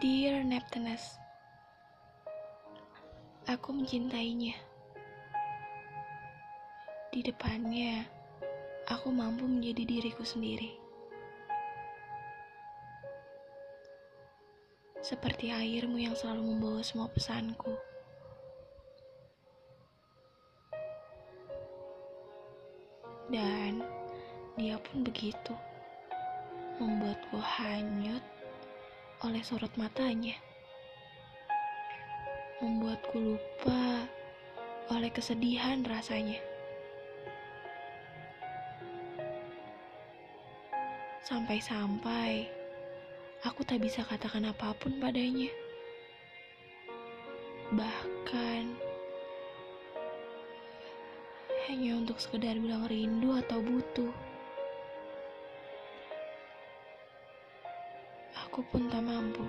Dear Neptunus, aku mencintainya. Di depannya, aku mampu menjadi diriku sendiri. Seperti airmu yang selalu membawa semua pesanku. Dan dia pun begitu, membuatku hanyut oleh sorot matanya, membuatku lupa oleh kesedihan rasanya. Sampai-sampai aku tak bisa katakan apa pun padanya. Bahkan hanya untuk sekedar bilang rindu atau butuh. Aku pun tak mampu.